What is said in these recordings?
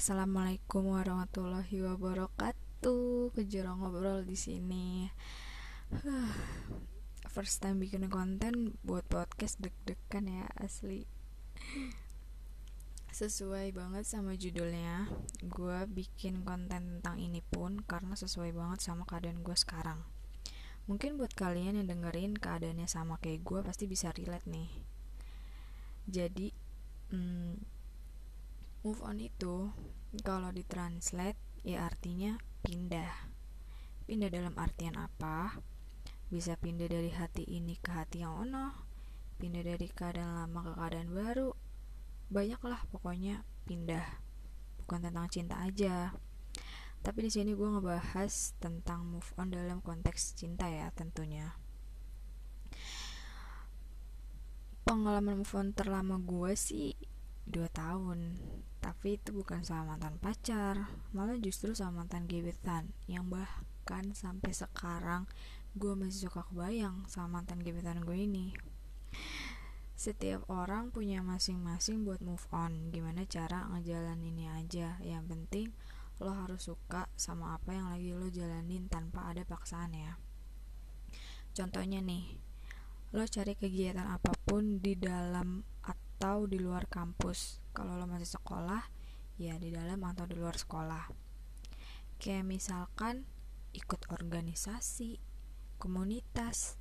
Assalamualaikum warahmatullahi wabarakatuh. Kejarang ngobrol di sini. First time bikin konten buat podcast deg-degan ya asli. Sesuai banget sama judulnya. Gue bikin konten tentang ini pun karena sesuai banget sama keadaan gue sekarang. Mungkin buat kalian yang dengerin keadaannya sama kayak gue pasti bisa relate nih. Jadi, hmm, move on itu kalau ditranslate ya artinya pindah. Pindah dalam artian apa? Bisa pindah dari hati ini ke hati yang ono pindah dari keadaan lama ke keadaan baru. Banyaklah pokoknya pindah. Bukan tentang cinta aja. Tapi di sini gue ngebahas tentang move on dalam konteks cinta ya tentunya. Pengalaman move on terlama gue sih dua tahun tapi itu bukan sama mantan pacar malah justru sama mantan gebetan yang bahkan sampai sekarang gue masih suka kebayang sama mantan gebetan gue ini. Setiap orang punya masing-masing buat move on gimana cara ngejalan ini aja. Yang penting lo harus suka sama apa yang lagi lo jalanin tanpa ada paksaan ya. Contohnya nih lo cari kegiatan apa pun di dalam atau di luar kampus kalau lo masih sekolah ya di dalam atau di luar sekolah. Kayak misalkan ikut organisasi komunitas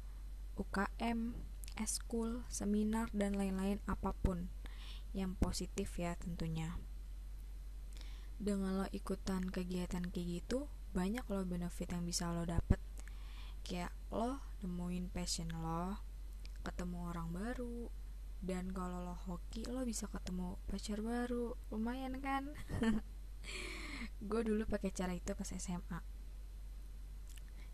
UKM eskul seminar dan lain-lain apa pun yang positif ya tentunya. Dengan lo ikutan kegiatan kayak gitu banyak lo benefit yang bisa lo dapet. Kayak lo nemuin passion lo ketemu orang baru dan kalau lo hoki lo bisa ketemu pacar baru. Lumayan kan? Gue dulu pakai cara itu pas SMA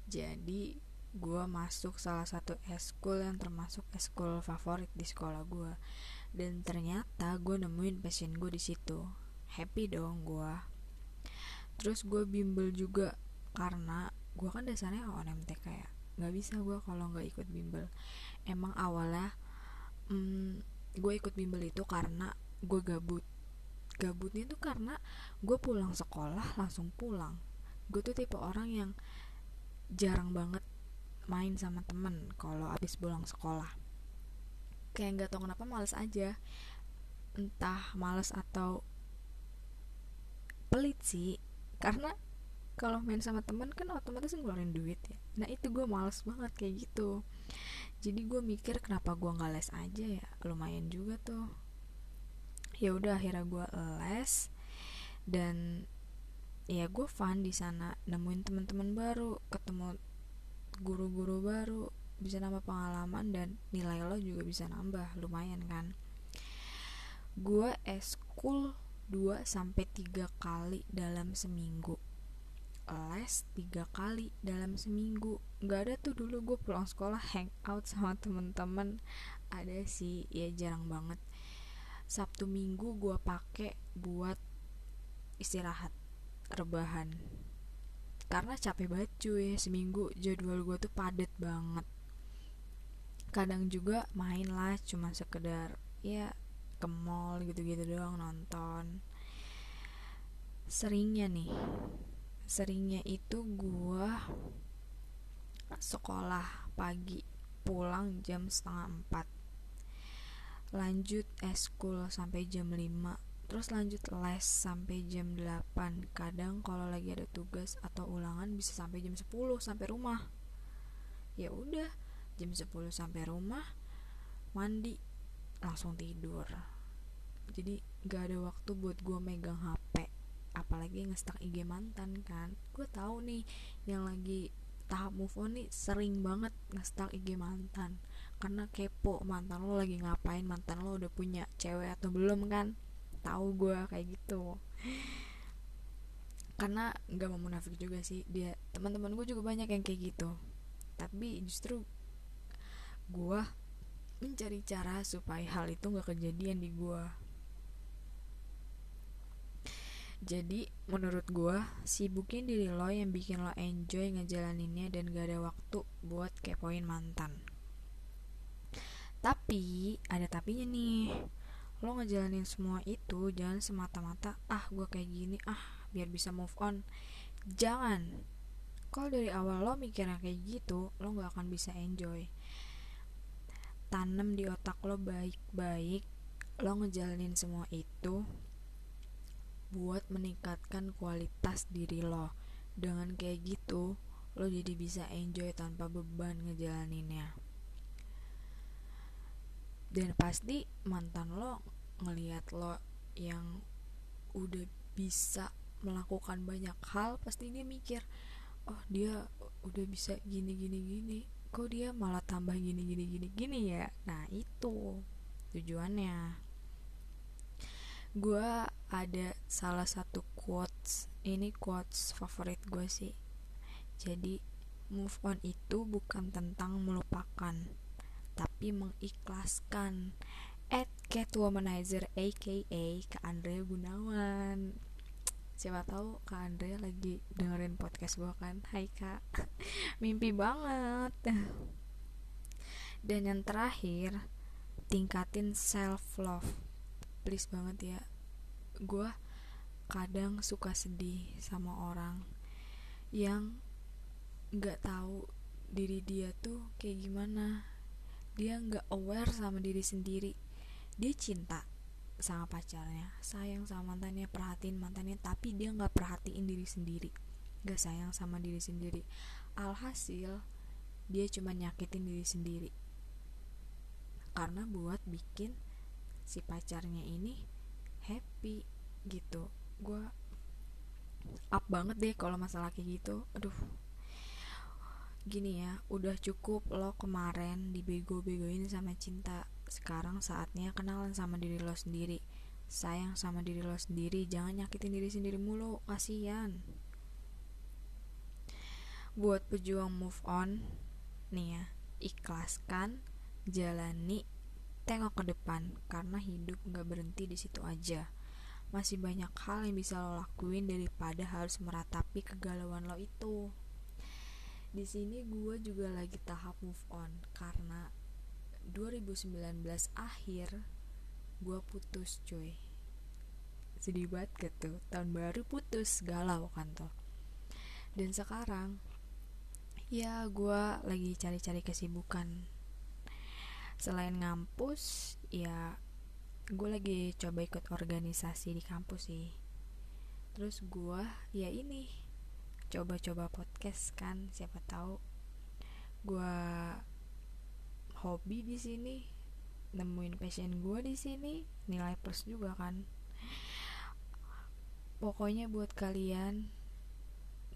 jadi gue masuk salah satu eskul yang termasuk eskul favorit di sekolah gue. Dan ternyata gue nemuin passion gue di situ. Happy dong gue. Terus gue bimbel juga karena gue kan dasarnya ONMT kayak nggak bisa gue kalau nggak ikut bimbel. Emang awalnya hmm, gue ikut bimbel itu karena gue gabut. Gabutnya tuh karena gue pulang sekolah langsung pulang. Gue tuh tipe orang yang jarang banget main sama temen kalau abis pulang sekolah. Kayak nggak tau kenapa males aja. Entah males atau pelit sih karena kalau main sama temen kan otomatis ngeluarin duit ya. Nah itu gue males banget kayak gitu jadi gue mikir kenapa gue nggak les aja ya? Lumayan juga tuh. Ya udah akhirnya gue les. Dan ya gue fun di sana nemuin teman-teman baru ketemu guru-guru baru bisa nambah pengalaman dan nilai lo juga bisa nambah. Lumayan kan? Gue eskul 2 sampai 3 kali dalam seminggu les tiga kali dalam seminggu. Nggak ada tuh dulu gue pulang sekolah hang out sama temen-temen. Ada sih ya jarang banget. Sabtu minggu gue pakai buat istirahat rebahan. Karena capek banget cuy seminggu jadwal gue tuh padet banget. Kadang juga main lah cuma sekedar ya ke mall gitu-gitu doang nonton. Seringnya nih seringnya itu gua sekolah pagi pulang jam setengah empat. Lanjut eskul sampai jam 5 terus lanjut les sampai jam 8 kadang kalau lagi ada tugas atau ulangan bisa sampai jam 10 sampai rumah. Ya udah jam 10 sampai rumah mandi langsung tidur. Jadi gak ada waktu buat gue megang HP apalagi ngestak IG mantan kan. Gue tahu nih yang lagi tahap move on nih sering banget ngestak IG mantan. Karena kepo mantan lo lagi ngapain mantan lo udah punya cewek atau belum kan? Tahu gue kayak gitu. Karena nggak mau munafik juga sih dia teman-teman gue juga banyak yang kayak gitu. Tapi justru gue mencari cara supaya hal itu nggak kejadian di gue jadi menurut gue sibukin diri lo yang bikin lo enjoy ngejalaninnya dan gak ada waktu buat kepoin mantan. Tapi ada tapinya nih. Lo ngejalanin semua itu jangan semata-mata ah gue kayak gini ah biar bisa move on. Jangan. Kalau dari awal lo mikirnya kayak gitu lo gak akan bisa enjoy. Tanam di otak lo baik-baik lo ngejalanin semua itu buat meningkatkan kualitas diri lo. Dengan kayak gitu lo jadi bisa enjoy tanpa beban ngejalaninnya. Dan pasti mantan lo ngelihat lo yang udah bisa melakukan banyak hal pasti dia mikir oh dia udah bisa gini gini gini. Kok dia malah tambah gini gini gini gini ya? Nah itu tujuannya gue ada salah satu quotes. Ini quotes favorit gue sih. Jadi move on itu bukan tentang melupakan tapi mengikhlaskan. At Catwomanizer aka Kak Andre Gunawan. Siapa tahu Kak Andre lagi dengerin podcast gue kan? Hai Kak. Mimpi banget. Dan yang terakhir tingkatin self love please banget ya. Gue kadang suka sedih sama orang yang nggak tahu diri dia tuh kayak gimana. Dia nggak aware sama diri sendiri. Dia cinta sama pacarnya sayang sama mantannya perhatiin mantannya tapi dia nggak perhatiin diri sendiri. Nggak sayang sama diri sendiri. Alhasil dia cuma nyakitin diri sendiri. Karena buat bikin si pacarnya ini happy gitu. Gue up banget deh kalau masalah kayak gitu. Aduh. Gini ya udah cukup lo kemarin dibego-begoin sama cinta. Sekarang saatnya kenalan sama diri lo sendiri. Sayang sama diri lo sendiri jangan nyakitin diri sendiri mulu kasihan. Buat pejuang move on nih ya ikhlaskan jalani tengok ke depan karena hidup gak berhenti di situ aja. Masih banyak hal yang bisa lo lakuin daripada harus meratapi kegalauan lo itu. Di sini gue juga lagi tahap move on karena 2019 akhir gue putus cuy. Sedih banget gitu tahun baru putus galau kan tuh. Dan sekarang ya gue lagi cari-cari kesibukan selain ngampus ya gue lagi coba ikut organisasi di kampus sih. Terus gue ya ini coba-coba podcast kan siapa tahu. Gue hobi di sini nemuin passion gue di sini nilai plus juga kan. Pokoknya buat kalian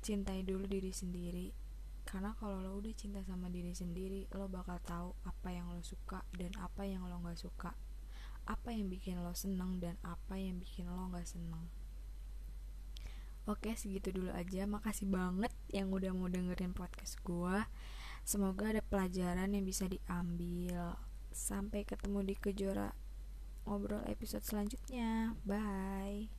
cintai dulu diri sendiri karena kalau lo udah cinta sama diri sendiri lo bakal tahu apa yang lo suka dan apa yang lo nggak suka. Apa yang bikin lo seneng dan apa yang bikin lo nggak seneng. Oke segitu dulu aja. Makasih banget yang udah mau dengerin podcast gue Semoga ada pelajaran yang bisa diambil. Sampai ketemu di kejora Ngobrol episode selanjutnya. Bye